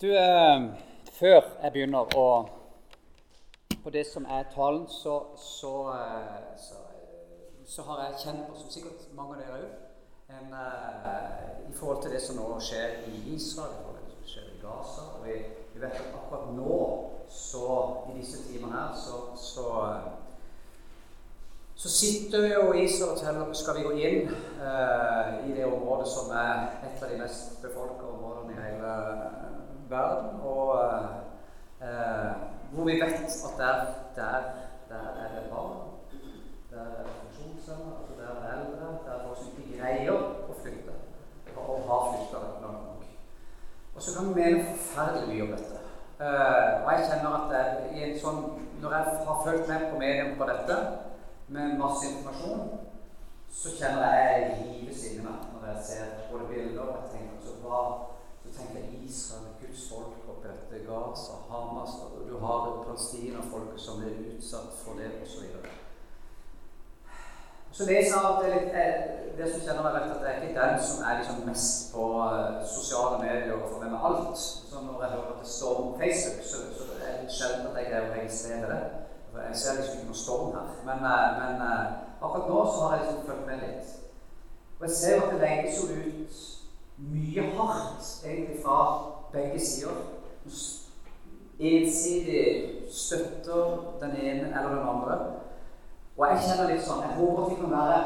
Du, eh, Før jeg begynner å, på det som er talen, så, så, eh, så, så har jeg kjent på, som sikkert mange av dere òg, eh, i forhold til det som nå skjer i Israel, i forhold til det som skjer i Gaza. og vi, vi vet at akkurat nå, så, i disse timene her, så, så, så sitter vi jo i Israel og teller skal vi gå inn eh, i det området som er et av de mest befolka områdene i hele verden, og eh, hvor vi vet at der, der, der er det barn, der er det funksjonshemmede, altså der er det eldre, der er folk som ikke greier å flytte, og har flytta langt nok. Og så kan vi mene forferdelig mye om dette. Uh, og jeg kjenner at jeg, sånn, Når jeg har fulgt med på mediene på dette, med masse informasjon, så kjenner jeg hives inni meg når jeg ser både bilder og jeg tenker så hva så tenker Israel, Guds folk oppi dette, Gaza, Hamas og Du har Palestina-folket som er utsatt for det, osv. Så leser jeg at det, litt eh, Det som kjenner meg, rett, at det er ikke den som er liksom mest på uh, sosiale medier og får med meg alt. Så når jeg hører at det står på Facebook, så, så er det sjelden at jeg greier å registrere det. For jeg ser liksom ikke noe storm her. Men, uh, men uh, akkurat nå så har jeg liksom fulgt med litt. Og jeg ser at det legges jo ut mye hardt egentlig fra begge sider. Ensidig støtter den ene eller den andre. Og jeg kjenner litt sånn Jeg håper at vi kan være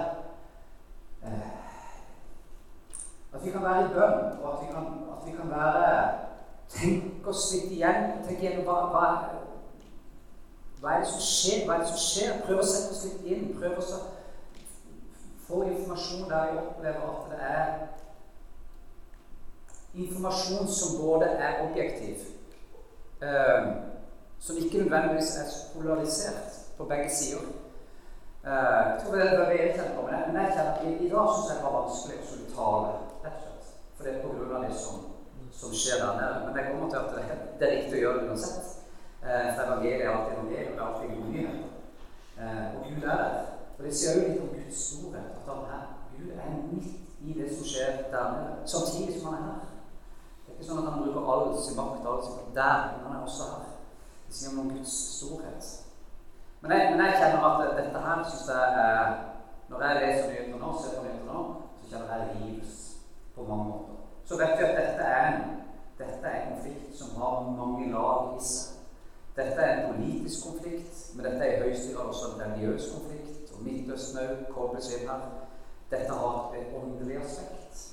eh, At vi kan være i bønn, og at vi kan, at vi kan være Tenke oss litt igjen. Tenke igjen hva, hva, hva, er det som skjer? Hva er det som skjer? Prøve å sette oss litt inn. Prøve å få informasjon der vi opplever at det er informasjon som både er objektiv, eh, som ikke nødvendigvis er polarisert på begge sider. Uh, jeg tror det er på, men jeg, kjenner at i, i dag syns jeg det var vanskelig å skulle tale. For det er pga. det som, som, skjer der nede. Men jeg kommer til at det, det er riktig å gjøre det uansett. Uh, for evangeliet er alltid evangeliet, og det er alltid gode nyheter. Uh, og Gud er der. Og det sier jo litt om Guds storhet. At han er, Gud er midt i det som skjer der nede, samtidig som han er her. Ikke sånn at han bruker all sin makt all sin makt der, men han er også her. Det sier om Guds storhet. Men jeg, men jeg, kjenner at dette her syns jeg eh, Når jeg leser nyheter nå, ser på nyheter nå, så kjenner jeg livs på mange måter. Så vet vi at dette er, en, dette er en konflikt som har mange lag i seg. Dette er en politisk konflikt, men dette er i høyeste grad også en religiøs konflikt. Og Midtøsten òg kobles inn her. Dette har et åndelig aspekt.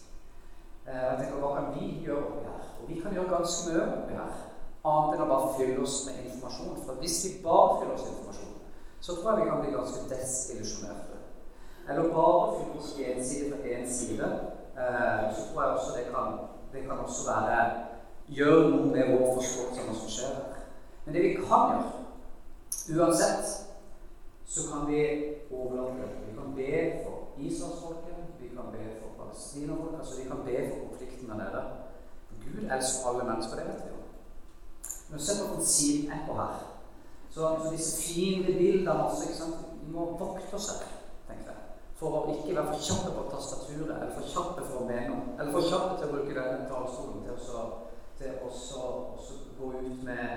Eh, jeg tenker, Hva kan vi gjøre oppi her? Og vi kan gjøre ganske mye oppi her. Annet enn å bare fylle oss med informasjon. For hvis vi bare fyller oss med informasjon, så tror jeg vi kan bli ganske desillusjonerte. Eller bare fylle oss én side for én side. Eh, så tror jeg også det kan, det kan også være gjøre noe med vår forståelse av hva som skjer her. Men det vi kan gjøre, uansett, så kan vi overlate det. Vi kan be for Israelsfolket, vi kan be for palestinerfolket, altså vi kan be for konflikten der nede. Gud elsker alle mennesker, det vet vi jo. Men se på på her. Så, så disse fine bildene også, ikke sant? Vi må vokte her, tenker jeg. For å ikke være for kjappe på tastaturet, eller for kjappe for å mene noe. Eller for kjappe til å bruke denne talerstolen til å til også, også gå ut med,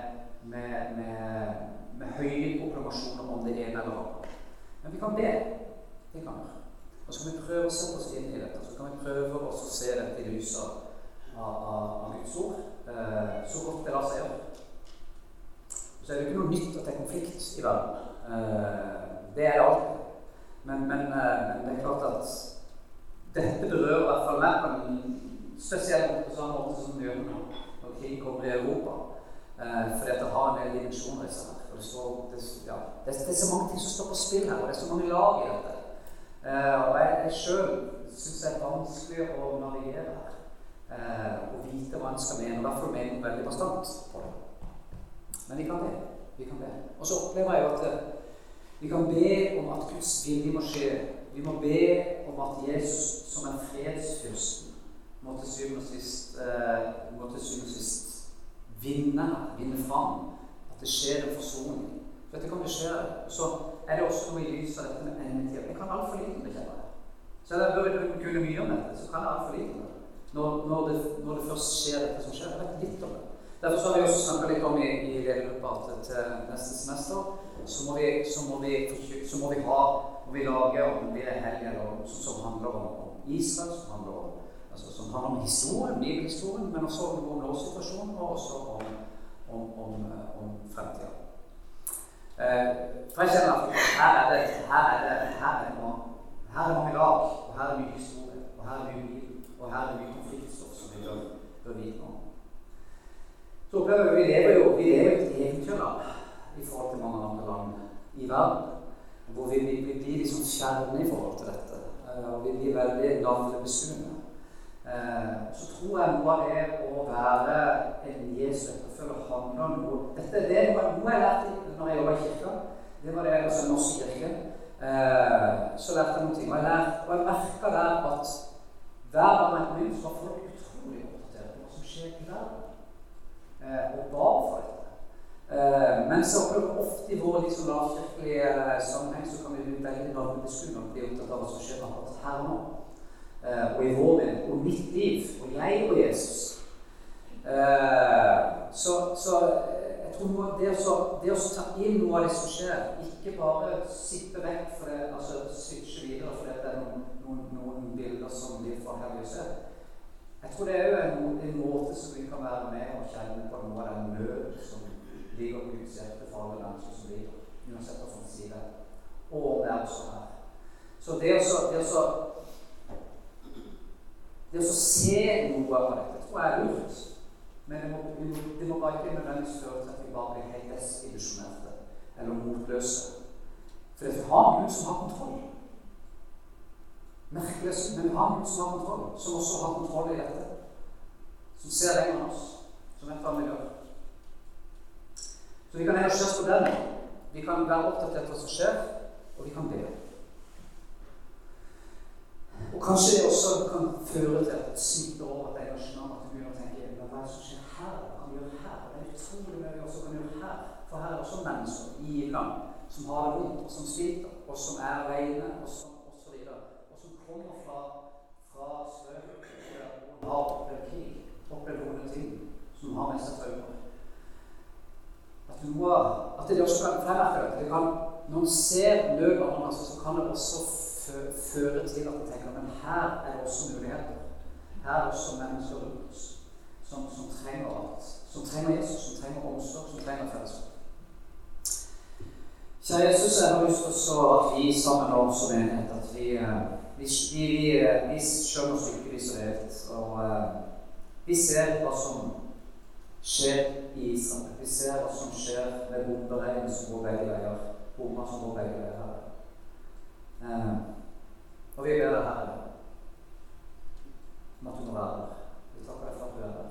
med, med, med høye proklamasjoner om det ene eller andre. Men vi kan be. Det kan vi. Og så kan vi prøve å sette oss inn i dette. Så kan vi prøve å se dette i lys av, av, Guds ord. Eh, så godt det lar seg gjøre så er det ikke noe nytt at det er konflikt i verden. Eh, det er det alltid. Men, men, eh, men, det er klart at dette berører i hvert fall meg på en spesiell måte, samme måte som det gjør nå, når krig kommer i Europa. Eh, fordi at det har en del dimensjoner i seg. Det, står, det, ja, det, det, er så mange ting som står på spill her, og det er så mange lag i dette. og jeg, jeg sjøl syns det er vanskelig å navigere her. Og vite hva en skal mene. og Derfor mener jeg veldig bastant på det. Men vi kan be. Vi kan be. Og så opplever jeg at eh, vi kan be om at Guds vilje må skje. Vi må be om at Jesus som en fredsfyrsten må til syvende og sist, eh, må til syvende og sist vinne, vinne fram. At det skjer en forsoning. For dette kan det skje. Så er det også noe i lys av dette med endetida. Jeg kan altfor lite om det, kjenner jeg. Selv om jeg burde kunne mye om dette, så kan jeg altfor lite om det. Når, når, det. når det først skjer dette som skjer. Jeg vet litt om det. Derfor har vi også snakka litt om i, i ledergruppa at til neste semester så må vi, så må vi, så må vi ha må vi lage det er helger som handler om, Israel, som handler om altså, som handler om historien, bibelhistorien, men også om nåsituasjonen, og også om, om, om, om fremtida. Eh, for jeg kjenner at her er det, her er det, her er det, noe, her er det mange lag, og her er mye historie, og her er mye bibel, og her er mye konfliktstoff som vi bør, bør vite om. Så opplever vi, vi lever jo vi lever et eventyrland i forhold til mange andre land i verden. Hvor vi, vi, blir liksom fjerne i forhold til dette. Uh, og vi blir veldig navlebeskuende. Uh, så tror jeg noe av det å være en Jesu etterfølger handler om noe Dette det noe jeg lærte når jeg jobba i kirka. Det var det i norsk kirke. Uh, så lærte jeg noen ting. Og jeg, lærte, og jeg merka der at hver gang jeg kom inn, så var folk utrolig oppdatert på hva som skjer i verden. og ba for dette. Eh, men så ofte i vår liksom, lavkirkelige eh, sammenheng så kan vi bli veldig navnebeskuende og bli opptatt av hva som skjer akkurat her nå. Og i vår liv, og mitt liv, og jeg og Jesus. så, så jeg tror noe, det, det å ta inn noe av det som skjer, ikke bare sippe vekk for det, altså switche videre fordi det er noen, noen, noen bilder som blir for herlige å se. Jeg tror det er en, en måte som vi kan være med og kjenne på noe av den nød som ligger på utsettet for alle mennesker som lider, uansett sier det. Og det er også her. Så det å, det å, det å se noe av dette tror jeg er lurt. Men det må, det må bare ikke føre til at vi bare blir helt desillusjonerte eller motløse. For det har en Gud som har kontroll. Merkelig, men vi har Gud som har kontroll, som også har kontroll i dette. Som ser lenger enn oss, som vet hva vi gjør. Så vi kan heller se på den. Vi kan være opptatt av hva som skjer, og vi kan be. Og kanskje det også kan føre til at det smitter over et engasjement. At du begynner å tenke hva som skjer her? Hva vi gjøre her? Det er utrolig mye også kan gjøre her. For her er også mennesker i land som har det vondt, og som sliter, og som er alene, og som osv. Og som kommer fra, fra strøk og har opplevd krig, opplevd vonde ting, som har med seg traumer noe At det også kan fremmerke det. Kan, når en ser nøden hans, andre, så kan det også føre til at en tenker men her er det også muligheter. Her er også mennesker rundt oss som, som, trenger alt. Som trenger Jesus, som trenger omsorg, som trenger fellesskap. Kjære Jesus, jeg har lyst til at vi sammen nå som enhet at vi, eh, vi, vi, vi, vi skjønner stykkevis og delt. Og uh, vi ser hva som skjer i Israel. Vi ser hva som skjer med bomberegn som går begge veier. Bomber som går begge veier. Eh, og vi ber deg, Herre, om at du må være der. Takker deg for at du er der.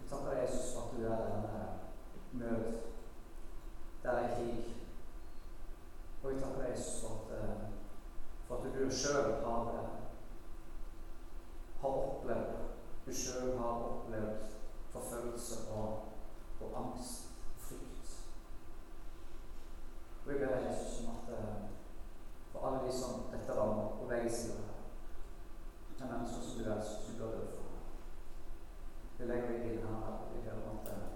Vi takker deg, Jesus, for at du er der med nød. Der er krig. Og vi takker deg, Jesus, for at, eh, for at du sjøl har, eh, har opplevd Du sjøl har opplevd forfølgelse og, og angst og frykt. Og jeg ber Jesus om at uh, for alle de som dette rammer på begge sider det er mennesker som du elsker, som du har dødd for. Vi legger i inn her. ber om at uh,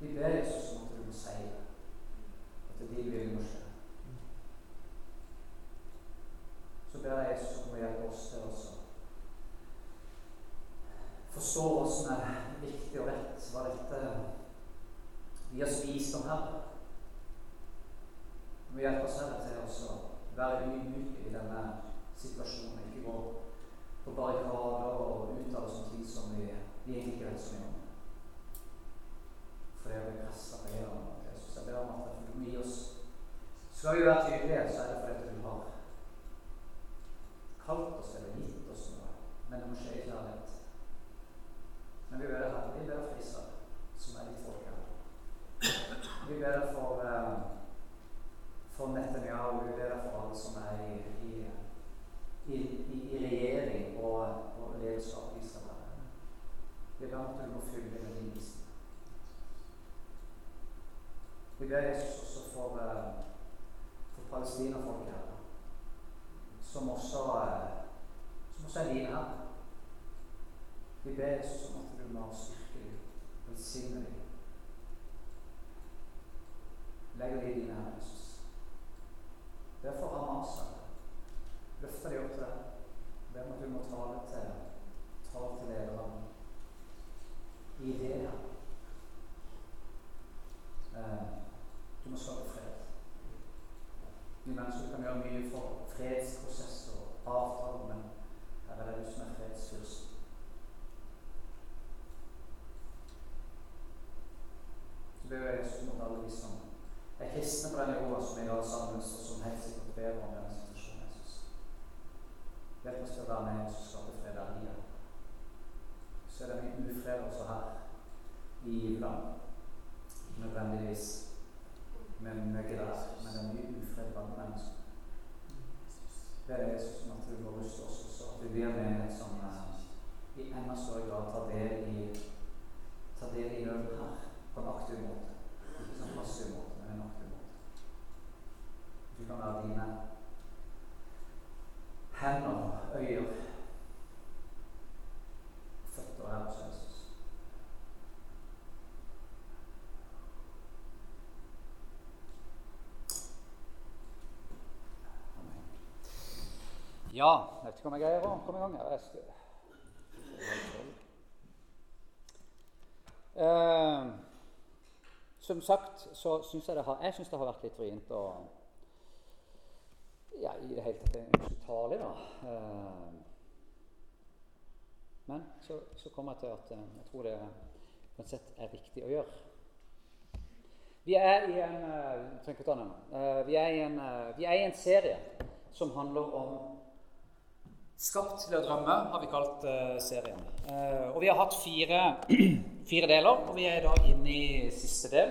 vi ber Jesus om at du må si det. At det din vilje må skje. Så ber jeg Jesus om å hjelpe oss til også forstår hva som er viktig og rett, hva dette gir oss visdom her. Vi må hjelpe oss Herre til å være ydmyke i denne situasjonen. Ikke gå på barrikader og uttale oss om ting som vi, vi egentlig ikke vet så mye om. For det å bli pressa på en Jesus. Jeg ber om at du må gi oss Skal vi være tydelige, så er det fordi du har kalt oss eller gitt oss noe. Men det må skje i kjærlighet. Men vi ber deg, Herre, vi ber deg for Israel, som er ditt folk, Herre. Vi ber deg for, uh, for Netanyahu, vi ber deg for alle som er i, i, i, i regjering og, og lederskap i Israel. Herre. Vi ber om at du må fylle med din visdom. Vi ber Jesus også for, uh, for palestinafolket, Herre, som også, uh, som også er dine, Herre Vi ber Jesus om at du må styrke dem, velsigne dem. Legg dem i dine hender, Jesus. Derfor har Hamas løfta dem opp til deg. Ber om at du må tale til tale til lederne i det. Eh, du å skape fred. Vi mennesker kan gjøre mye for fredsprosesser og avtaler, men her er det du som er fredsfyrsten. Så ber jeg Jesus mot alle de som er kristne på denne jorda, som i dag samles, og som helt sikkert ber om denne situasjonen. Jesus. Hjelp oss til å være med og skape fred der er. Så er det mye ufred også her i land. Nødvendigvis med men det er mye ufred blant mennesker. Ber deg Jesus som at du må ruste oss også, at vi blir en menighet som uh, i enda større grad tar del i tar del i nøden her på en aktiv måte. Ikke som passiv måte, men en aktiv måte. Du kan være dine hender, øyer, føtter her hos Jesus. Amen. Ja, jeg vet ikke om jeg greier å komme i gang her. Eh, som sagt så syns jeg det har, jeg synes det har vært litt vrient å ja, i det hele tatt uttalig, da. Eh, men så, så kommer jeg til at eh, jeg tror det uansett er riktig å gjøre. Vi er i en, eh, eh, vi er i en, vi er i en serie som handler om Skapt til å drømme, har vi kalt uh, serien. Uh, og vi har hatt fire, fire deler, og vi er da inne i siste del.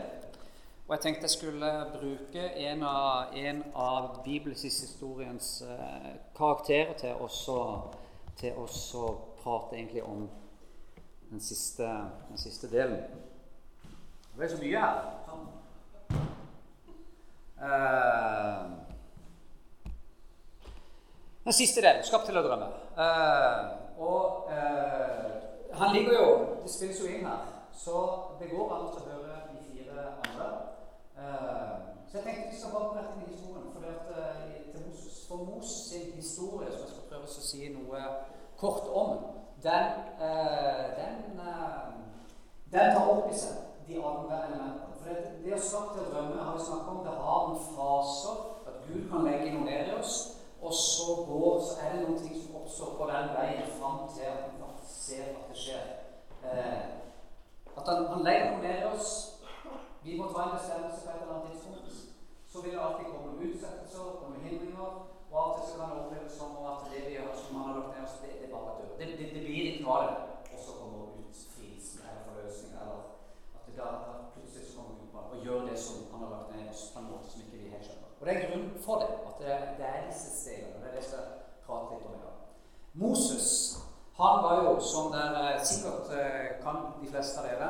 Og jeg tenkte jeg skulle bruke en av, en av bibelshistoriens uh, karakterer til også, til også prate egentlig om den siste, den siste delen. Det er så mye her. Sånn. Den siste delen, 'Skapt til å drømme'. Eh, og eh, han ligger jo Det spilles jo inn her, så det går an å høre de fire andre. Eh, så jeg tenkte vi skal bare rette inn i historien for det at, til Moses. For Moses sin historie, som jeg skal prøve å si noe kort om, den, den, den tar opp i seg de andre elementene. For det, det å skape til å drømme har vi snakket om. Det har noen fraser, At Gud kan legge noe ned i oss. Og så, går, så er det noen ting som oppstår på den veien fram til at vi faktisk ser at det skjer. Eh, at han, han legger noe ned i oss. Vi må ta en bestemmelse på et eller annet tidspunkt. Så vil det alltid komme utsettelser, komme hindringer. Og av og til så kan det oppleves som at det vi gjør, som han har lagt ned oss, det, det bare dør. Det, det, det blir ikke noe av det. Og så kommer utfrielsen eller forløsning, eller at det da, plutselig kommer ut og gjør det som han har lagt ned oss, på en måte som ikke vi helt skjønner. Og det er for det. At det, det er disse stegene. Det er det jeg skal prate litt om i dag. Moses han var jo, som dere sikkert eh, kan de fleste av dere,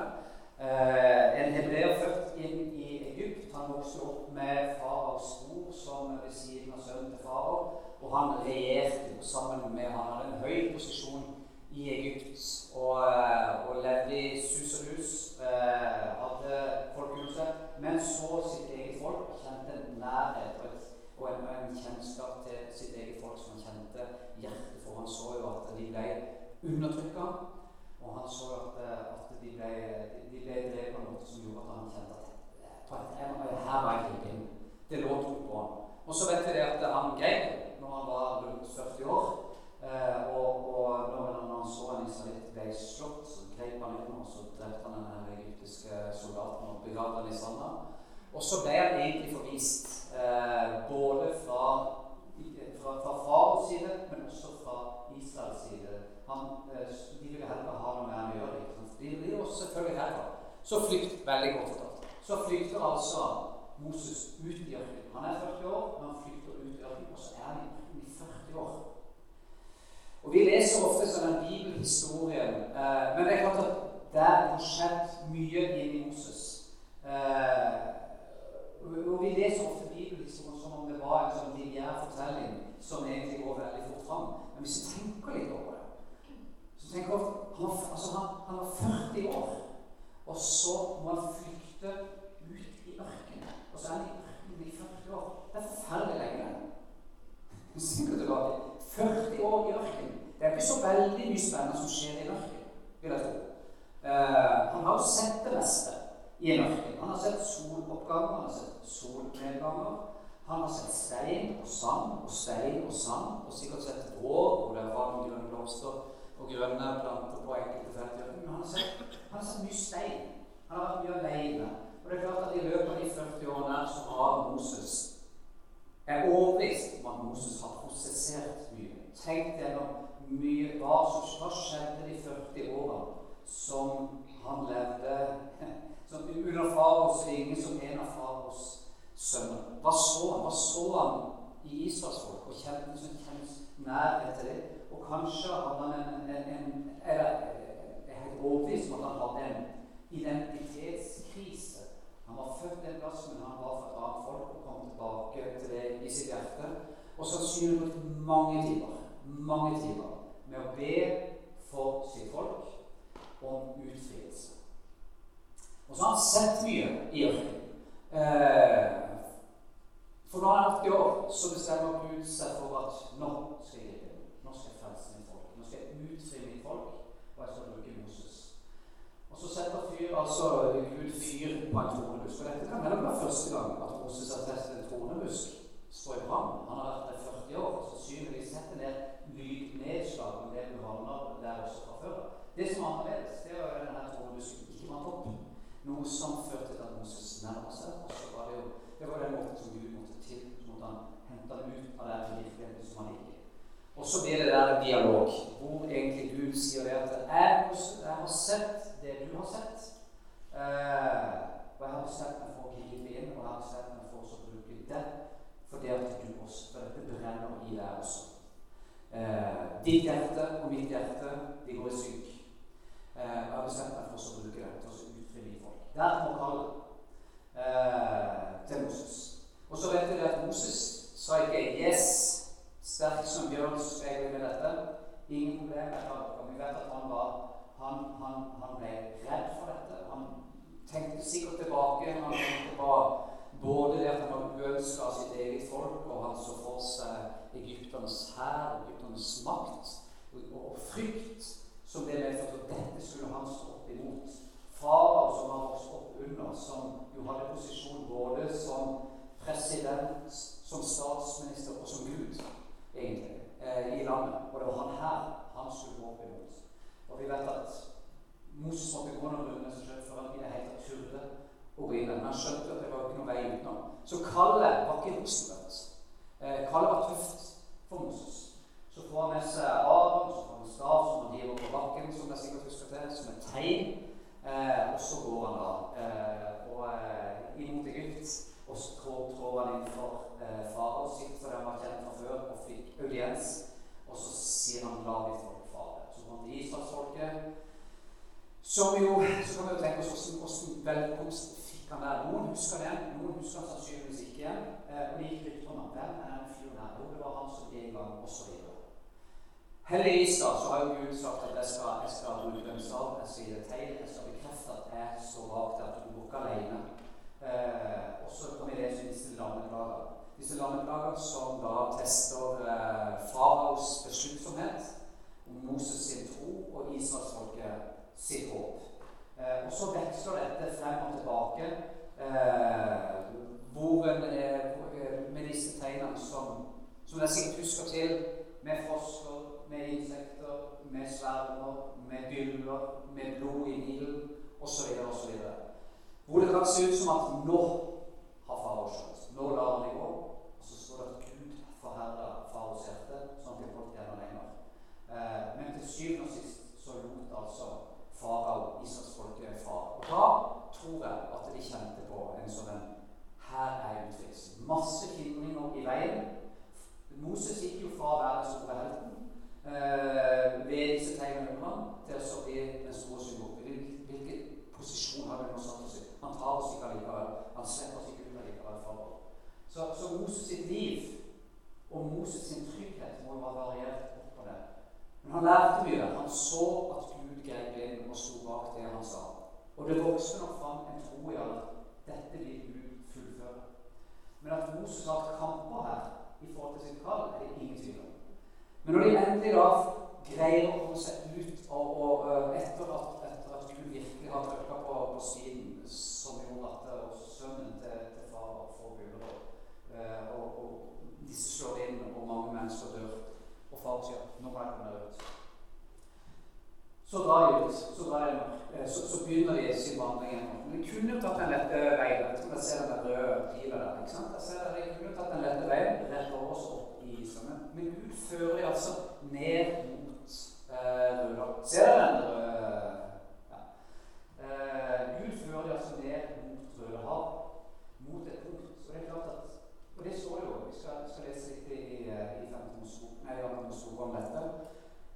eh, en hebreer født inn i Egypt. Han vokste opp med faraos mor som ved siden av sønnen til farao. Og han regjerte sammen med Han hadde en høy posisjon i Egypt og, eh, og levde i sus og. Eh, hadde folk rundt seg, men så sitt eget folk. Kjente en nærhet og, et, og en, en kjennskap til sitt eget folk som han kjente hjertet for. Han så jo at de ble undertrykka, og han så at, at de ble, de ble drevet på en måte som gjorde at han kjente at på et, her var jeg inn. Det lå tro på ham. Og så vet vi det at han greip når han var rundt 40 år. Eh, og, og når han så en israelitt ble slått, så grep han inn og så drepte han den egyptiske soldaten og begravde han i sanda. Og så ble han egentlig forvist, eh, både fra, fra, fra farens side, men også fra Israels side. Han, eh, de ville heller ha noe med han å gjøre. Ikke? De blir også selvfølgelig redda. Så flykt, veldig godt fortalt. Så flykter altså Moses ut i ørkenen. Han er 40 år, men han flykter ut i ørkenen, og så er han i 40 år. Og Vi leser ofte sånn den bibelhistorien, eh, men det er klart at der har skjedd mye inni Moses. Eh, og Vi leser ofte bibelhistorien som om det var en sånn lineær fortelling som egentlig går veldig fort fram. Men hvis vi tenker litt over det, så tenker jeg at han, han var 40 år, og så må han flykte ut i ørkenen. Og så er han i ørkenen i 40 år. Det er forferdelig lenge. Tenk tilbake. 40 år i ørkenen. Det er ikke så veldig mye spennende som skjer i en ørken. Uh, han har jo sett det meste i en ørken. Han har sett soloppganger, han har sett solnedganger. Han har sett stein og sand og stein og sand, og sikkert sett rå, hvor det var noen grønne blomster og grønne planter på enkelte felter. Men han har, sett, mye stein. Han har vært mye alene. Og det er klart at i løpet av de 40 årene som har Moses er overbevist om at Moses har prosessert mye. Tenkt gjennom mye hva som skjedde de 40 årene som han levde som under faraos vinge som en av faraos sønner. Hva så han? Hva så han i israelsfolk og kjente som kjent nærhet til det? Og kanskje hadde han en, en, en eller, Jeg er helt overbevist om at han hadde en identitetskrise. Han var født en plass, men han var fra et annet folk og kom tilbake til det i sitt hjerte. Og sannsynligvis brukt mange timer, mange timer med å be for sitt folk om utfrielse. Og så har han sett mye i ørkenen. Eh, for han er 80 år, så bestemmer Gud seg for at nå skal jeg. Nå skal jeg frelse mitt folk. Nå skal jeg utfri mitt folk, og jeg skal bruke Moses. Og så setter fyr, altså Gud fyr på en tornebusk. Og dette kan være første gang at Moses har testet en tornebusk står i brann. Han har vært der 40 år. og Sannsynligvis setter ned lydnedslag og en del branner der også fra før. Det som er annerledes, det jo denne tornebusken ikke brant opp. Noe som førte til at Moses nærmer seg. Og så var det jo det var den måten som Gud måtte til. mot han hente ut av den virkeligheten som han gikk i. Og så blir det der en dialog hvor egentlig Gud sier det at jeg, jeg har sett det du har sett. uh, og jeg har bestemt meg for å gripe inn, og jeg har bestemt meg for å bruke det. For det at du også, for dette brenner i deg også. Uh, ditt hjerte og mitt hjerte, de går i synk. Uh, jeg har bestemt meg for å bruke det til å utfri folk. Der kommer kallet eh, til Moses. Og så vet vi at Moses sa ikke 'yes, sterk som bjørn', så med dette. Ingen problem. Vi vet at han, var, han, han, han ble redd for dette. Han tenkte sikkert tilbake. Han tenkte på både det at han var uønska av sitt eget folk, og han så for seg egypternes hær, egypternes makt og, og frykt som det medførte. Dette skulle han stå opp imot farao som han vokste opp under, som jo hadde posisjon både som president, som statsminister og som Gud, egentlig, eh, i landet. Og det var han her han skulle gå opp imot. Og vi vet at Moses måtte gå noen runder som selv før han i det hele tatt turde å inn. Men han skjønte at det var ikke noen vei utenom. Så kallet var ikke rosenrødt. Eh, kallet var tøft for Moses. Så får han med seg Aron, så får han stav som han hiver på bakken, som jeg sikkert husker til, som et tegn Eh, og så går han da eh, og, eh, imot Egypt. Og så trår, trår han for eh, farao sitt, for han var kjent fra før, og fikk audiens. Og så sier han 'la ditt folk fare'. Så kom til israelsfolket. Som jo, så kan vi jo tenke oss hvordan, hvordan velkomst fikk han der. Noen husker det, noen husker han sannsynligvis ikke. Eh, og det gikk rykter om hvem er den fyren her? Jo, det var han som en gang, osv. Heldigvis da, så har jo Gud sagt at jeg skal, jeg skal bruke en stav, jeg skal gi deg jeg skal bekrefte at jeg står bak det, at du ikke alene. Eh, og så kan vi lese disse lammeplager. Disse landeplager som da tester eh, faraos besluttsomhet, Moses sin tro og israelsfolket sitt håp. Eh, og så veksler dette frem og tilbake eh, hvor eh, med disse tegnene som, som jeg sikkert husker til, med frosker med insekter, med svermer, med byller, med blod i Nilen osv. osv. Hvor det kan se ut som at nå har farao skjønt. Nå lar han det gå. Og så står det at Gud forherda faraos hjerte, sånn at de holdt enda lenger. Eh, men til syvende og sist så lot altså farao Israelsfolket far. Og da tror jeg at de kjente på en sånn Her er utfrielsen. Masse hindringer i veien. Moses gikk jo fra å være den eh, ved disse tegnene under til å bli den store symbol. Hvilken posisjon har han nå satt oss i? Han tar oss ikke allikevel. Han slipper oss ikke ut allikevel for Så, så Moses sitt liv og Moses sin trygghet må jo ha variert. Men han lærte mye. Han så at Gud grep inn og sto bak det han sa. Og det vokste nok fram en tro i at dette vil Gud fullføre. Men at Moses har kamper her i forhold til sitt kall, er det ingen tvil om. Men når de endelig da greier å komme seg ut og, og etter, at, etter, at, Gud virkelig har trykka på, på siden, som gjorde at sønnen til, til far får guler, og, og, disse slår inn, og mange mennesker dør, far sier nå må jeg komme. Så drar de ut. Så, de, så, så begynner de sin vandring. Men de kunne jo tatt den lette veien. Jeg tror jeg ser den røde pila der. ikke sant? Jeg ser De kunne tatt den lette veien rett over oss opp i isene. Men Gud fører de altså ned mot eh, Rødal. Ser dere den røde ja. eh, Gud fører de altså ned mot Rødehav. Mot et punkt. Så det er klart at Og det står jo. Vi skal, skal lese litt i, i, i 15 Mosebok om dette.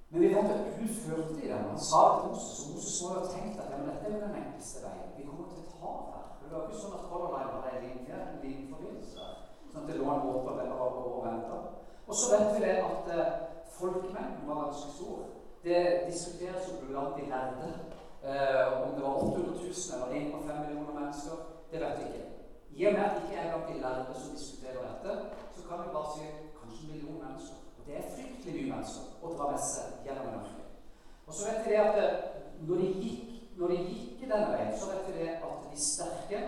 Men vi vet at Gud førte i den. Han sa til Moses, og Moses må jo ha tenkt at ja, men dette er jo den enkleste veien. Vi kommer til et hav her. Det ikke sånn at Color Line var en linje, en linjeforbindelse der. Sånn at det lå en båt og, og venta. Og så vet vi det at eh, folkemengden var ganske stor. Det diskuteres jo blant de lærde. Eh, om det var 800 000 eller 1,5 millioner mennesker, det vet vi ikke. I og med at ikke er blant de lærde som diskuterer dette, så kan vi bare si kanskje en million mennesker. Og Det er fryktelig mye mennesker å dra med seg gjennom en ørken. Og så vet vi det at eh, når de gikk, når de gikk den veien, så vet vi det at de sterke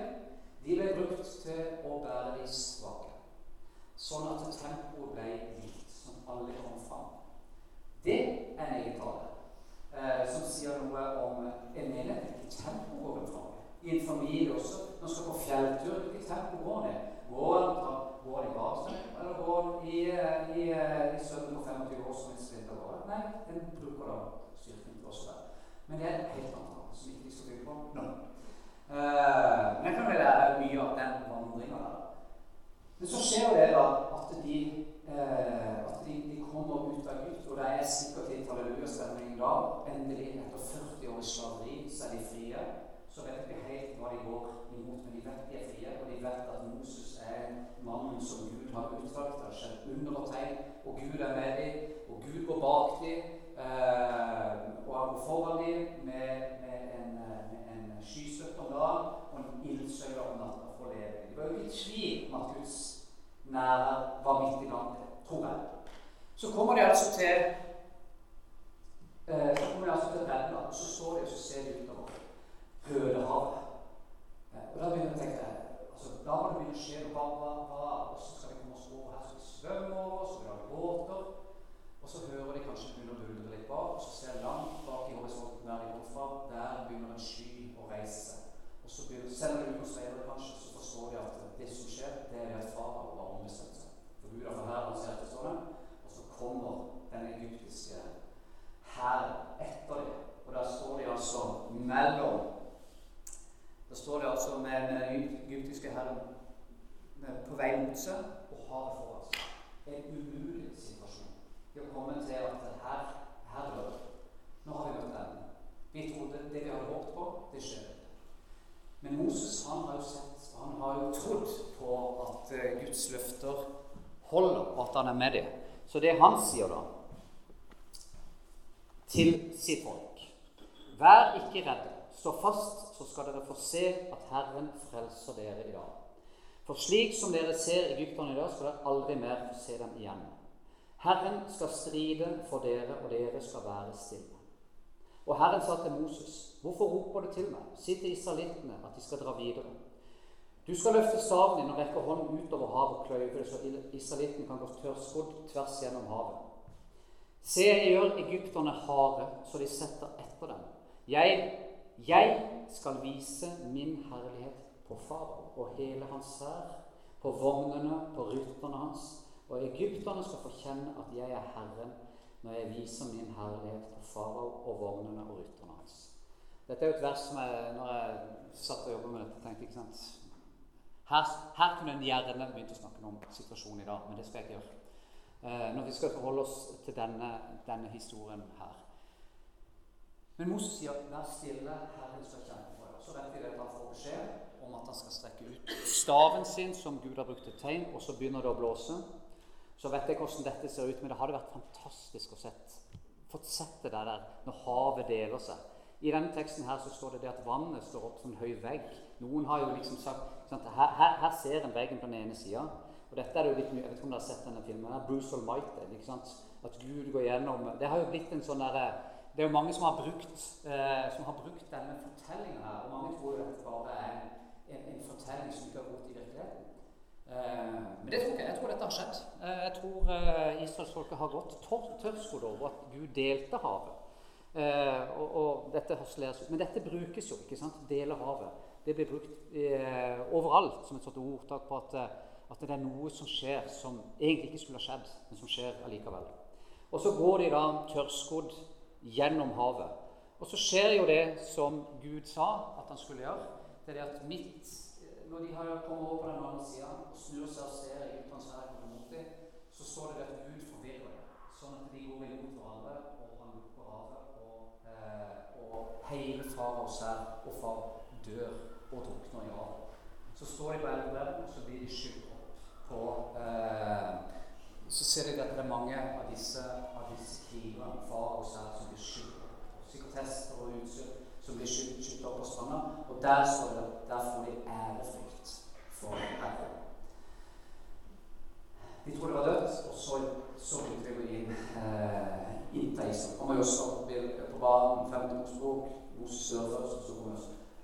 de ble brukt til å bære de svake. Sånn at tempoet ble likt, som alle kom fram. Det er en egen tale eh, som sier noe om en menighet. Hvilket tempo går den fram I en familie også. Når man skal på fjelltur, hvilket tempo går det? Går Går i basen, eller går den i, i, i sønnen på 25 år som en sprinter går? Nei, den bruker da styrken til oss der. Men det er helt annet tall som ikke vi skal bygge på No. Uh, men kan vel lære mye av den vandringa der. Men så skjer det da at de, uh, at de, de kommer ut av Egypt, og det er sikkert litt hallelujastemning da. Endelig, etter 40 år i slaveri, så er de frie. Så vet vi helt hva de går imot, men de vet de er frie, og de vet at Moses er mannen som Gud har utvalgt. Det har skjedd under og tegn, og Gud er med dem, og Gud går bak dem. uh, og han går foran dem med, med, med om dagen og en ildsøyle om natta for å leve. De var jo ikke tvil om at Guds nærvær var midt iblant dem, tror jeg. Så kommer de altså til eh, så kommer de altså til bredden, og så står de og så ser de utover Hølehavet. Eh, og da begynner jeg å tenke altså, Da må det begynne å skje noe. Hva, hva, og så skal vi komme oss over her? så vi svømmer over? så vi lage båter? Og så hører de kanskje begynner å buldre litt bak, og så ser de langt bak i horisonten der de kom fra, der begynner en sky å reise. Og så begynner, Selv om de er speidere, kanskje, så forstår de at det som skjer, det er at farao har ombestemt seg. For Gud har forherdet det, står det. Og så kommer den egyptiske hæren etter dem. Og der står de altså mellom Der står de altså med, den egyptiske hæren på vei mot seg og havet foran seg. En umulig situasjon. De har kommet til at her, her dør. Nå har vi møtt enden. Vi trodde det vi hadde håpet på, det skjer. Men Moses han har jo sett, han har jo trodd på at uh, Guds løfter holder, og at han er med dem. Så det han sier da til sitt folk Vær ikke redde. Stå fast, så skal dere få se at Herren frelser dere i dag. For slik som dere ser egypterne i dag, skal dere aldri mer få se dem igjen. Herren skal stride for dere, og dere skal være stille. Og Herren sa til Moses, hvorfor roper du til meg? Si til israelittene at de skal dra videre. Du skal løfte staven din og rekke hånden utover havet og kløyve det, så israelittene kan gå tørrskodd tvers gjennom havet. Se, jeg gjør egypterne harde, så de setter etter dem. Jeg jeg skal vise min herlighet på farao og hele hans hær, på vognene, på rytterne hans. Og egypterne skal få kjenne at jeg er Herren når jeg viser min herlighet på farao og vognene og rytterne hans. Dette er jo et vers som jeg, når jeg satt og jobbet med dette, tenkte ikke sant? Her, her kunne en gjerne begynt å snakke om situasjonen i dag, men det skal jeg ikke gjøre. Eh, når vi skal forholde oss til denne, denne historien her. Men Moses sier 'vær stille, Herren skal kjempe for deg'. Så vet vi at han får beskjed om at han skal strekke ut staven sin, som Gud har brukt til tegn, og så begynner det å blåse. Så vet jeg hvordan dette ser ut, men det hadde vært fantastisk å sett, fått sett det der når havet deler seg I denne teksten her så står det det at vannet står opp som en høy vegg. Noen har jo liksom sagt sant, her, her, her, ser en veggen på den ene sida. Og dette er jo litt mye, Jeg vet ikke om dere har sett denne filmen. her, Bruce Almighty. ikke sant? At Gud går gjennom Det har jo blitt en sånn derre Det er jo mange som har brukt, eh, som har brukt denne fortellinga her. Og mange tror jo dette bare er en, en, fortelling som ikke har gått i virkeligheten. Eh, men det tror ikke jeg. Jeg tror dette har skjedd. Eh, jeg tror eh, israelsfolket har gått tørrskodd over at Gud delte havet. Og, og dette Men dette brukes jo. ikke sant? Dele havet. Det blir brukt overalt som et sånt ordtak på at, at, det er noe som skjer som egentlig ikke skulle ha skjedd, men som skjer allikevel. Og så går de da tørrskodd gjennom havet. Og så skjer jo det som Gud sa at han skulle gjøre. Det er det at midt når de har kommet over på den andre sida og snur seg og ser i transverket mot dem, så står det at Gud forvirrer dem, sånn at de går imot hverandre, og han lukker havet, og, eh, og hele far og sær og far dør og drukner i havet. Så står de på elven, og så blir de skylt opp på eh, Så ser de at det er mange av disse, av disse krigerne, far og sær, som blir skylt opp. Psykotester og utstyr som blir skylt opp på stranda. Og der står det der får de ærefrykt for Herren. De trodde det var dødt, og så, så begynte vi å inn, eh, inn isen. Kommer jo også på banen, 50 Mosebok, Moses dør først, så kommer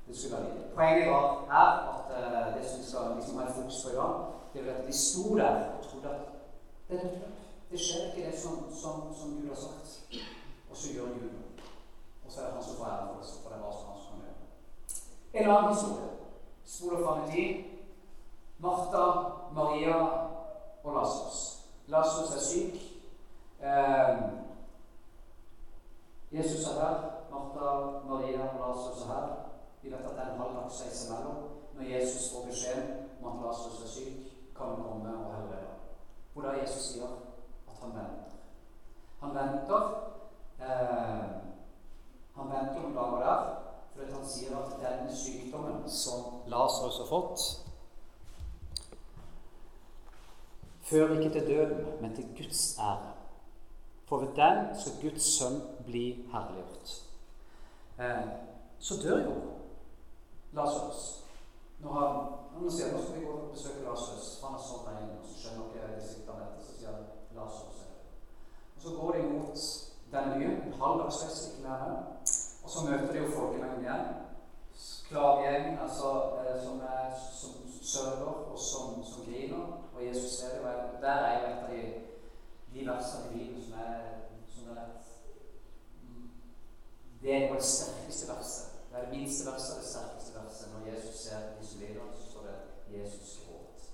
det skulle være litt. Poenget var her at eh, det som vi skal liksom ha fokus på i dag, det er at de sto der og trodde at det. Det skjer ikke det som, som, som Gud har sagt. Og så gjør Gud noe. Og så er det han som får æren for det. Så får det være som han som kan gjøre. En annen historie. Spol fram i tid. Martha, Maria og Lasarus. Lasarus er syk. Eh, Jesus er her. Martha, Maria og Lasarus er her. Vi vet at det er en halv dagsreise mellom. Når Jesus får beskjed om at Lasarus er syk, kan han komme og helbrede. Hvor da Jesus sier at han venter. Han venter. Eh, han venter noen dager der, fordi han sier at denne sykdommen som Lasarus har fått, fører ikke til døden, men til Guds ære. For ved den skal Guds sønn bli herliggjort. Eh, så dør jo Lasarus. Når han, han sier nå skal vi gå og besøke Lasarus, han har sånn regn, og så skjønner dere disiplene dette, så sier han Lasarus er. Og så går de mot den nye, en ikke mer og så møter de jo folkemengden igjen. Klagegjeng altså, eh, som, som sørger, og som, som griner. Og Jesus ser det. Og der er jo et av de, de versene i Bibelen som er, som er rett Det er jo det sterkeste verset. Det er det minste verset og det sterkeste verset. Når Jesus ser disse liderne, så står det 'Jesus gråt'.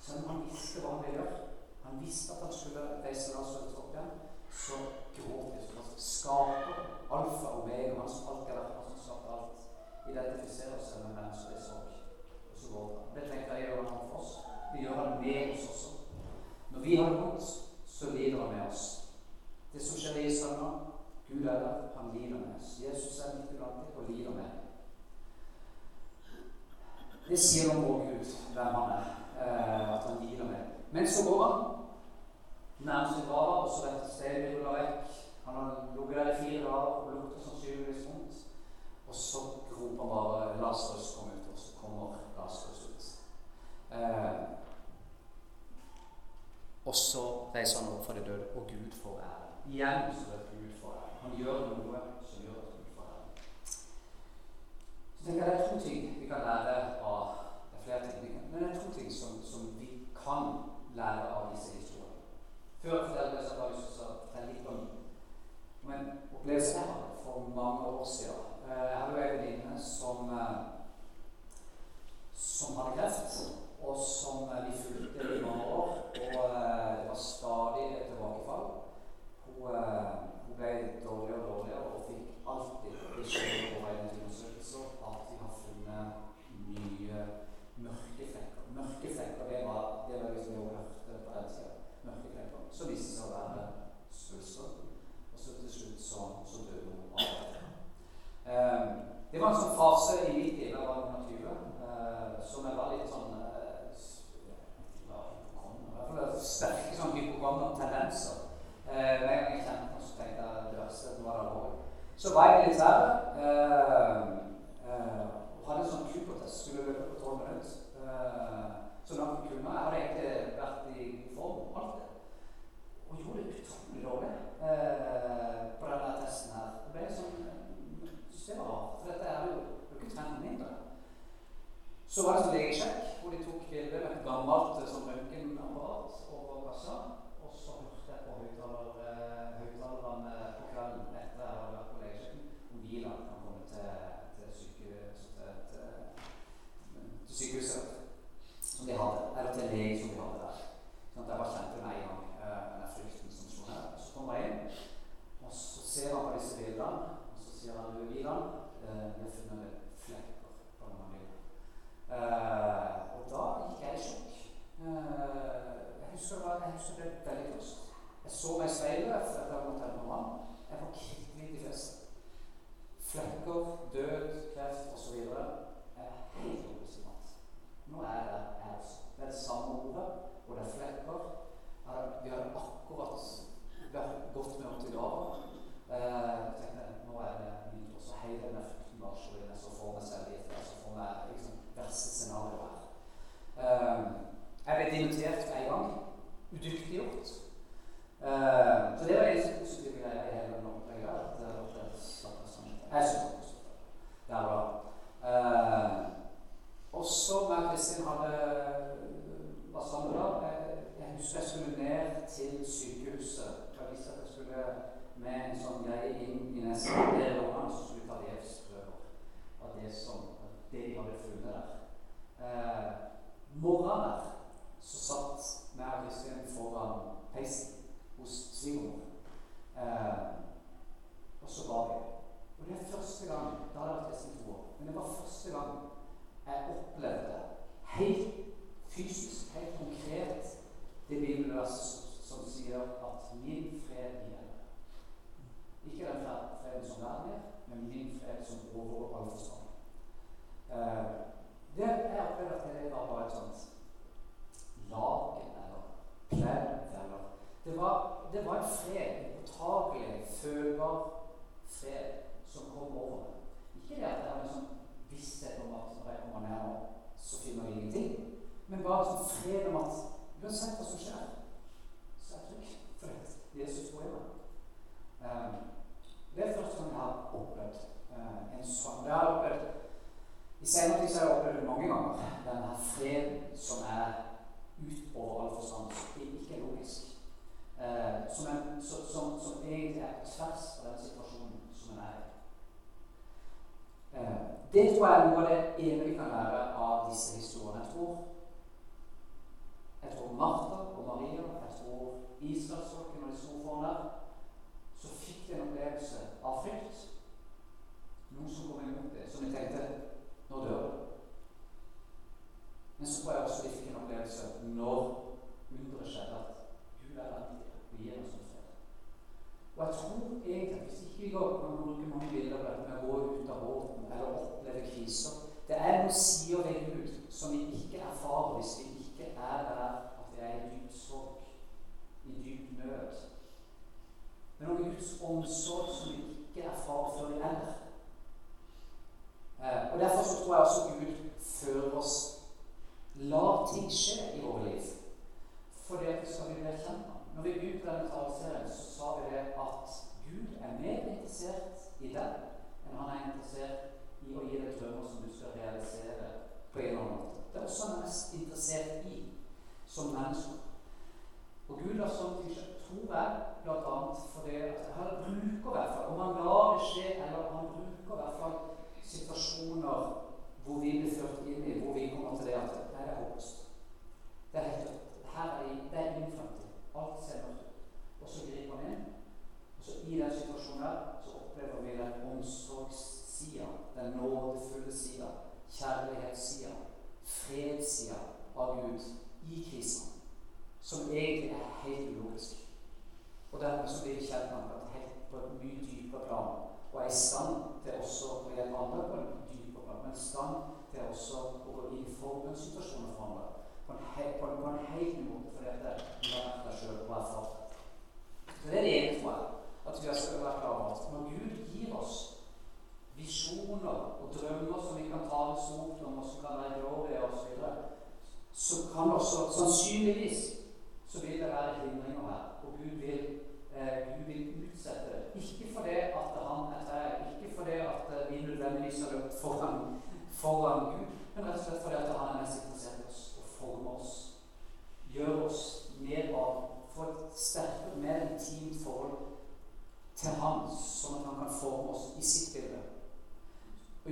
Så han visste hva han ville gjøre. Han visste at han skulle reise Lasarus opp igjen. Så gråt Jesus. Skaper alfa og omega, han som alltid har vært, han som skapte alt, identifiserer seg med mennesker i sorg. Og så går det. Det tenker jeg gjør han for oss. Det gjør han med oss også. Når vi har det vondt, så lider han med oss. Det som skjer i Israel nå Gud er der, han lider med oss. Jesus er midt iblant dem og lider med. Det sier noe om vår Gud, hvem han er, eh, at han lider med. Men så går han nærmest til grava, og så retter stedet la vekk. Han har ligget der i fire dager og lukter sannsynligvis vondt. Og så roper han bare 'Lasarus, kom ut', og så kommer Lasarus ut. Eh, og så reiser han opp fra de døde, og Gud får ære. Igjen så er det Gud får ære. Han gjør noe som gjør at Gud får ære. Så tenker jeg Det er to ting vi kan lære av Det er flere ting, men det er to ting som, som vi kan lære av disse historiene. Før jeg forteller det, så har jeg lyst til å fortelle litt om men opplevelse jeg hadde for mange år siden. Eh, jeg hadde jo en venninne som, eh, som hadde kreft, og som eh, vi fulgte i mange år. Og det var stadig et tilbakefall. Hun, hun ble dårligere og dårligere og fikk alltid beskjed på veien til undersøkelser at de har funnet nye mørke flekker.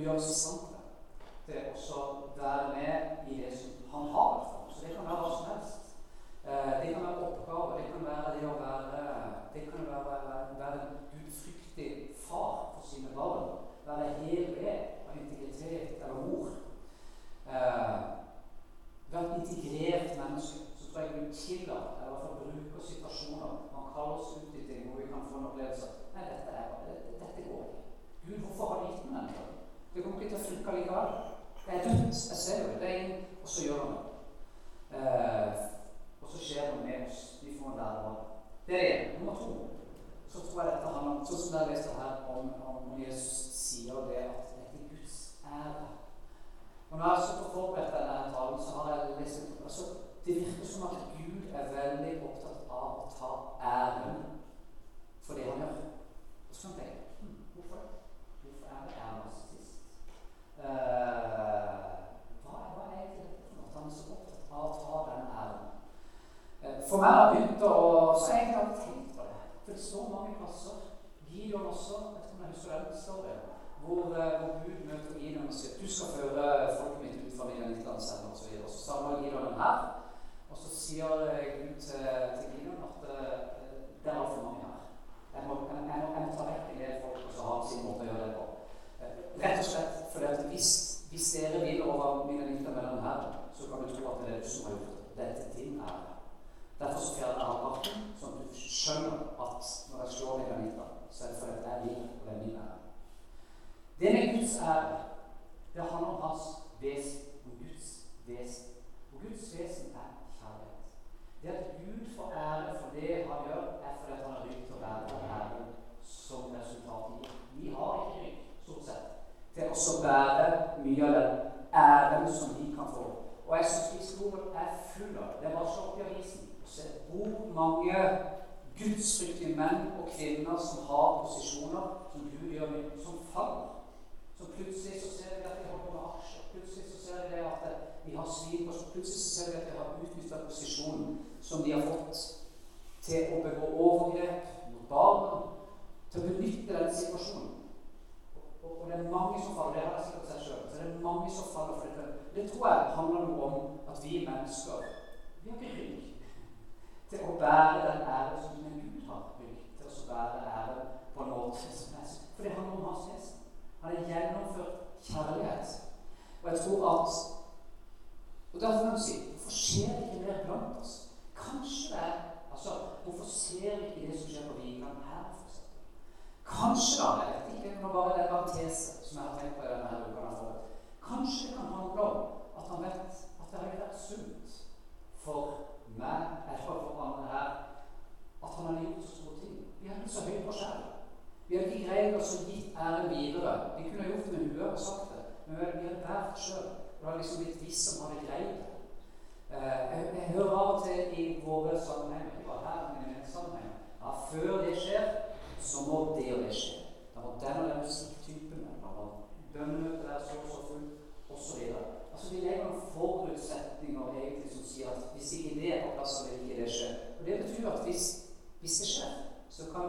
Og gjøre sant det. Til å være med i det som han har. Så det kan være hva som helst. Eh, det kan være oppgaver, det kan være det å være Det kan være, være en gudfryktig far for sine barn. Være hel ved av integritet eller ord. Eh, være et integrert menneske. Så tror jeg Gud tillater, eller i hvert fall bruker situasjoner Man kaller oss ut i ting hvor vi kan få en opplevelse Nei, dette, er, dette går ikke. Gud, hvorfor har du gitt meg denne? Det kommer ikke til å funke likevel. Det er dødt. Jeg ser jo det. inn, og så gjør han det. Eh, og så skjer det med oss. Vi får en lære av det. Er det. Nummer to. Så tror jeg dette handler om Sånn som jeg leste her, om, om Jesus sier det at det er Guds ære. Og når jeg har forberedt denne talen, så har jeg lest altså, Det virker som at Gud er veldig opptatt av å ta æren for det han gjør. Og så kan jeg tenke hm, hvorfor, hvorfor er det æren? Uh, hva, hva er egentlig dette? Han er så opptatt av å ta den æren. Eh, for meg har begynt å Så jeg har tenkt på det. For det står mange plasser. Gideon også. Jeg tror jeg husker den. Hvor, eh, hvor Gud møter Gideon og sier du skal føre folket mitt ut fra Midianitlandsenden osv. Så, så samler Gideon her. Og så sier eh, Gud til, til Gideon at det er altfor mange her. Jeg må, jeg, må, jeg må ta vekk en del folk og så ha sin måte å gjøre det på. Rett og slett fordi at hvis, hvis dere vil over Midianitlandsenden her, så kan du tro at det er du som har gjort det. Det er til din ære. Derfor skal jeg halvparten, sånn at du skjønner at når jeg slår deg midten, så er det fordi jeg vil, og det er min ære. Det med Guds ære, det handler om hans vesen, om Guds vesen. Og Guds vesen er kjærlighet. Det at Gud får ære for det han gjør, er fordi han har rygg til å bære æren som resultat gir. Vi har ikke rygg, stort sett, til å bære mye av den æren som vi kan få. Og jeg syns historien er full av det. Det var så opp i avisen se hvor mange gudsfryktige menn og kvinner som har posisjoner som Gud gjør med, som faller. Så plutselig så ser vi at de holder på med aksjer. Plutselig så ser vi at de har svin Og Plutselig så ser vi at de har utnytta posisjonen som de har fått, til å begå overgrep mot barna. Til å benytte den situasjonen. Og, og, det er mange som faller. Det har jeg sikkert sett sjøl. det er mange som faller for dette. Det tror jeg handler noe om at vi mennesker vi har ikke rygg til å bære den ære som en Gud har bygd, til å bære ære på en måte. For det handler om hans gjest. Han har gjennomført kjærlighet. Og jeg tror at Og derfor kan du si Hvorfor skjer det ikke mer blant oss? Kanskje det er altså, Hvorfor ser vi ikke det som skjer på Vigeland her? Kanskje da Jeg vet ikke, det er bare en tese som jeg har tenkt på i denne uka. Kanskje det kan handle om at han vet at det har vært sunt for meg eller for andre her at han har gjort så store ting. Vi er ikke så høye på selv. Vi har ikke greid oss å gi æren videre. Vi kunne gjort det med huet og sagt det, men vi har båret sjøl. Det har liksom blitt vi som hadde greid det. Uh, jeg, jeg, hører av og til i våre sammenhenger, ikke bare her, men i en sammenheng, ja, før det skjer, så må det og det skje. Da må den og den musikktypen, må bønnemøtet er så og så fullt, osv. Altså, vi legger noen forutsetninger egentlig som sier at hvis ikke det er på plass, så vil ikke det skje. Og Det betyr at hvis, hvis det skjer, så kan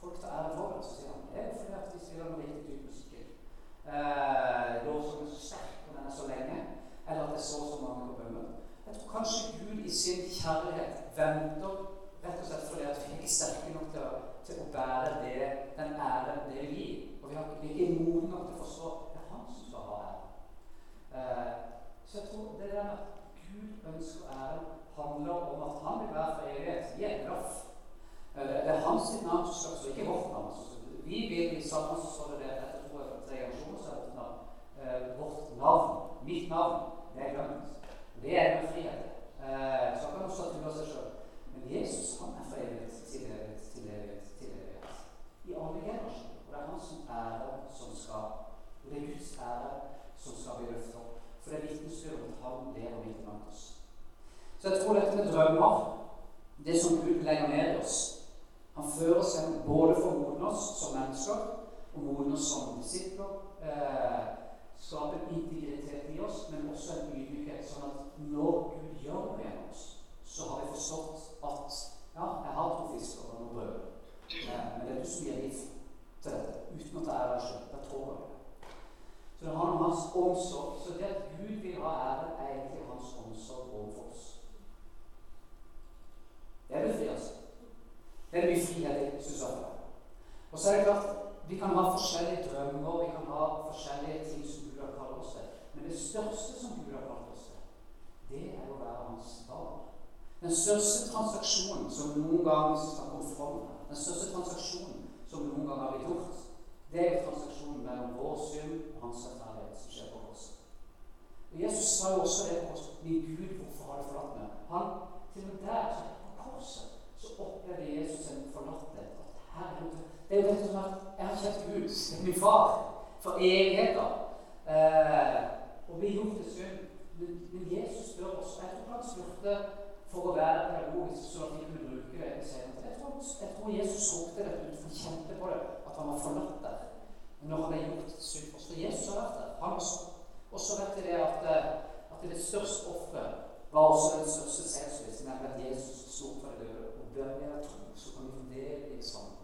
folk ta ære for det. Så sier han det er fordi at vi spiller noe riktig type musikk eh, Lovsangen er så sterk, og den er så lenge, eller at det er så mange på bønnen. Jeg tror kanskje Gud i sin kjærlighet venter rett og slett fordi at vi er ikke sterke nok til å, til å bære det, den æren det vil gi. Og vi, har, vi er ikke modne nok til å forstå det er han som skal ha æren. Eh, så jeg tror det der med at Gud ønsker æren, handler om at han vil være for evighet. Vi et blaff. Eh, det er hans navn som skal, stå, ikke vårt navn. vi vil i sammen så står det der etter to eller tre generasjoner så er navn. Eh, vårt navn, mitt navn, det er glemt. Det er med frihet. Så så kan også tro seg sjøl. Men Jesus han er for evighet til evighet til evighet til evighet. I jeg tror dette med drømmer, det som Gud legger ned i oss Han fører oss både for å modne oss som mennesker og modne oss som disipler. Eh, skape en integritet i oss, men også en ydmykhet, sånn at når Gud gjør noe gjennom oss, så har vi forstått at ja, jeg har to fisker og noen brød, eh, men det er du som gir liv til dette, uten at jeg er der sjøl. Jeg tror det. Så det handler om hans omsorg. Så det at Gud vil ha ære, er egentlig hans omsorg overfor oss. Det er befrielse. Det er mye frihet i, syns jeg. Og så er det klart, vi kan ha forskjellige drømmer, vi kan ha forskjellige ting som Gud har kalt oss til. Men det største som Gud har kalt oss til, det er å være hans barn. Den største transaksjonen som noen gang skal komme fram, den største transaksjonen som noen gang har blitt gjort, det er transaksjonen mellom vår synd og hans rettferdighet som skjer på korset. Og Jesus sa jo også det på korset. Min Gud, hvorfor har du forlatt meg? Han, til og med der, korset, så opplevde Jesus en forlatthet. At Herre, det er jo dette som er jeg har kjent Gud, min far, for evigheter. Eh, og vi gjort til synd. Men, Jesus spør oss Jeg tror han spurte for å være pedagogisk, så at vi kunne bruke det senere. Jeg tror, jeg tror Jesus ropte dette ut, han kjente på det, at han var forlatt der. Når han er gjort synd for. For Jesus har vært der. Han også. Og så vet vi det at, eh, at det største offeret var også den største seiersvisen, nemlig at Jesus døde. Og vi ha tro, så kan vi få del i det samme.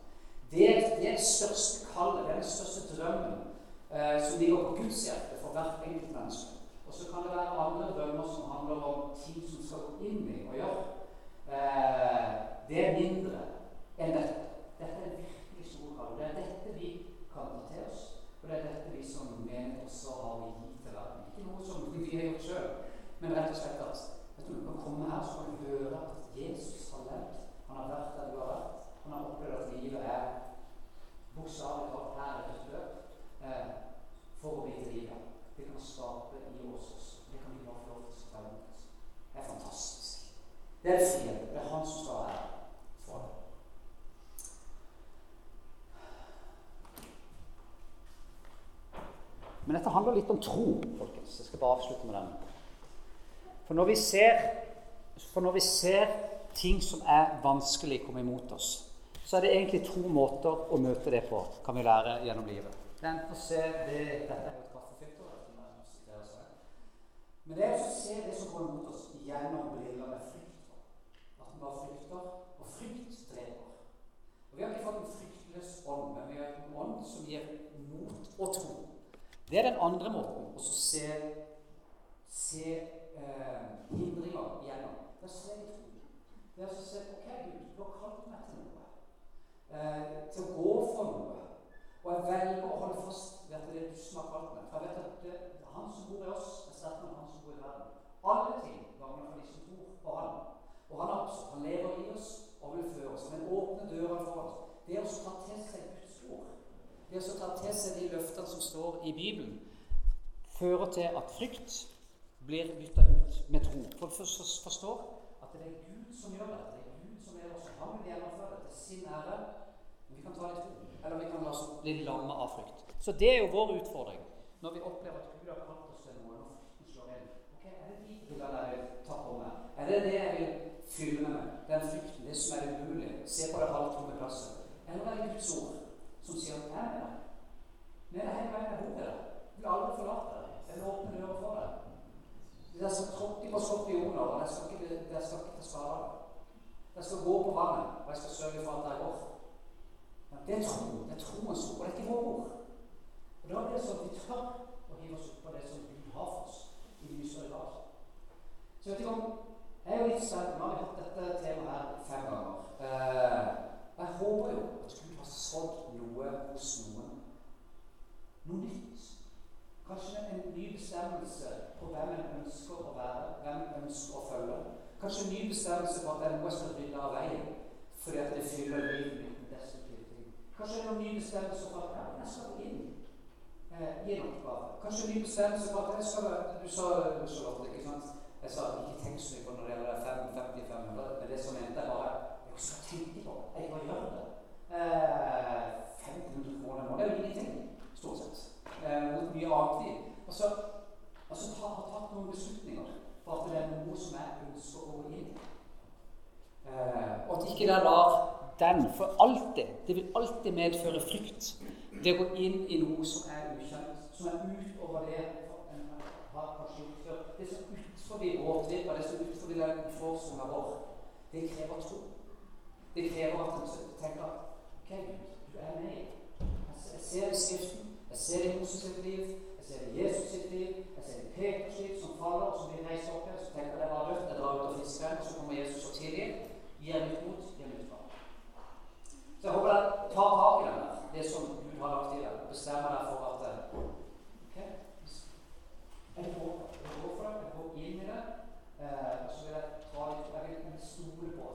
Det, er det største kallet, det er den største drømmen eh, som ligger på Guds hjerte for hvert enkelt menneske. Og så kan det være andre drømmer som handler om ting som skal gå inn i og gjøre. Eh, det er mindre enn dette. Dette er virkelig store kall. Det er dette vi kan ta til oss. Og det er dette vi som mener også har å gi til verden. Ikke noe som vi har gjort sjøl, men rett og slett at vet du, du kan komme her så kan du høre at Jesus har levd. Han har vært der du har vært. Han har opplevd at livet er bokstavelig talt her et løp eh, for å bli til livet. Det kan skape i oss også. Det kan vi bare få lov til å ta imot. Det er fantastisk. Det er frihet. Det er han som skal være for det. Men dette handler litt om tro, folkens. Jeg skal bare avslutte med den. For når vi ser, for når vi ser ting som er vanskelig komme imot oss, så er det egentlig to måter å møte det på, kan vi lære gjennom livet. Enten å se det kaffefilter, Men det er å se det som går imot oss gjennom briller med frykt. At vi bare frykter, og frykt dreper. Og Vi har ikke fått en fryktløs ånd, men vi har en ånd som gir mot og tro. Det er den andre måten å se, se eh, hindringer. Det er å se i tro. Det er å se Ok, Gud, du har kalt meg til noe. Eh, til å gå for noe. Og jeg velger å holde fast ved at det er du som har kalt meg. For jeg vet at det, er han som bor i oss, er sterkere enn han som bor i verden. Alle ting gagner for de som tror på Han. Og han også, han lever i oss og vil føre oss. Men åpne døra for oss. Det å ta til seg Guds ord det å ta til seg de løftene som står i Bibelen, fører til at frykt blir bytta ut med tro. For å forstår at det er Gud som gjør det. Det er Gud som er oss. Han vil gjennomføre det til sin ære. Vi kan ta litt tro, eller vi kan la oss bli lamme av frykt. Så det er jo vår utfordring når vi opplever at Gud har kalt oss til noe, og frykten slår inn. Ok, Er det de brillene jeg vil ta på meg? Er det det jeg vil fylle meg med? Den frykten, det som er umulig? Se på det halvtomme glasset. Eller er det Guds ord? som sier at 'Jeg er med deg'. Med deg hele veien jeg bor med deg. Vil aldri forlate deg. Jeg vil åpne døra for deg. Jeg skal tråkke på skorpioner, og jeg skal ikke, jeg skal ikke av deg. Jeg skal gå på vannet, og jeg skal sørge for at er går. Men det er tro. Det er troens ord. Og det er ikke våre ord. Og da blir det sånn at vi tør å hive oss opp på det som Gud har for oss i i grad. Så jeg vet ikke om Jeg er jo har hatt dette temaet her fem ganger. Eh, jeg håper jo at Gud har sådd noe hos noen. Noe nytt. Kanskje en ny bestemmelse på hvem en ønsker å være, hvem en ønsker å følge. Kanskje bestemmelse på at det er noe jeg skal rydde av veien fordi at det fyller livet mitt med destruktive ting. Kanskje det er en ny bestemmelse for at ja, jeg skal inn eh, i en oppgave. Kanskje en ny bestemmelse for at jeg skal Du sa Charlotte, ikke sant? Jeg sa ikke tenk så mye på når det gjelder 50-500, men det som mente jeg bare Jeg skal tenke på Jeg bare gjør det. Eh, 1500 kroner i Det er jo ingenting, stort sett. Eh, mot mye annet. Og så, altså, ta, har tatt noen beslutninger for at det er noe som jeg ønsker å gå inn eh, Og at ikke det lar den for alltid Det vil alltid medføre frykt. Det å gå inn i noe som er ukjent, som er utover det en har gjort før. Det som er utenfor vår tripp, det som er utenfor den forsona vår, det krever tro. Det krever at en tenker OK, du er med. Jeg ser Skriften, jeg ser i Moses sitt liv, jeg ser i Jesus sitt liv, jeg ser i Peters liv som faller, og som blir reist opp her. Så tenker jeg det var rødt, jeg drar ut og fisker, og så kommer Jesus og tilgir. Nytt fram. Så jeg håper dere tar tak i den det som Gud har lagt i deg, og bestemmer deg for at OK, jeg går, for det, jeg går inn i det. Eh, og så vil jeg ta litt, jeg vil stole på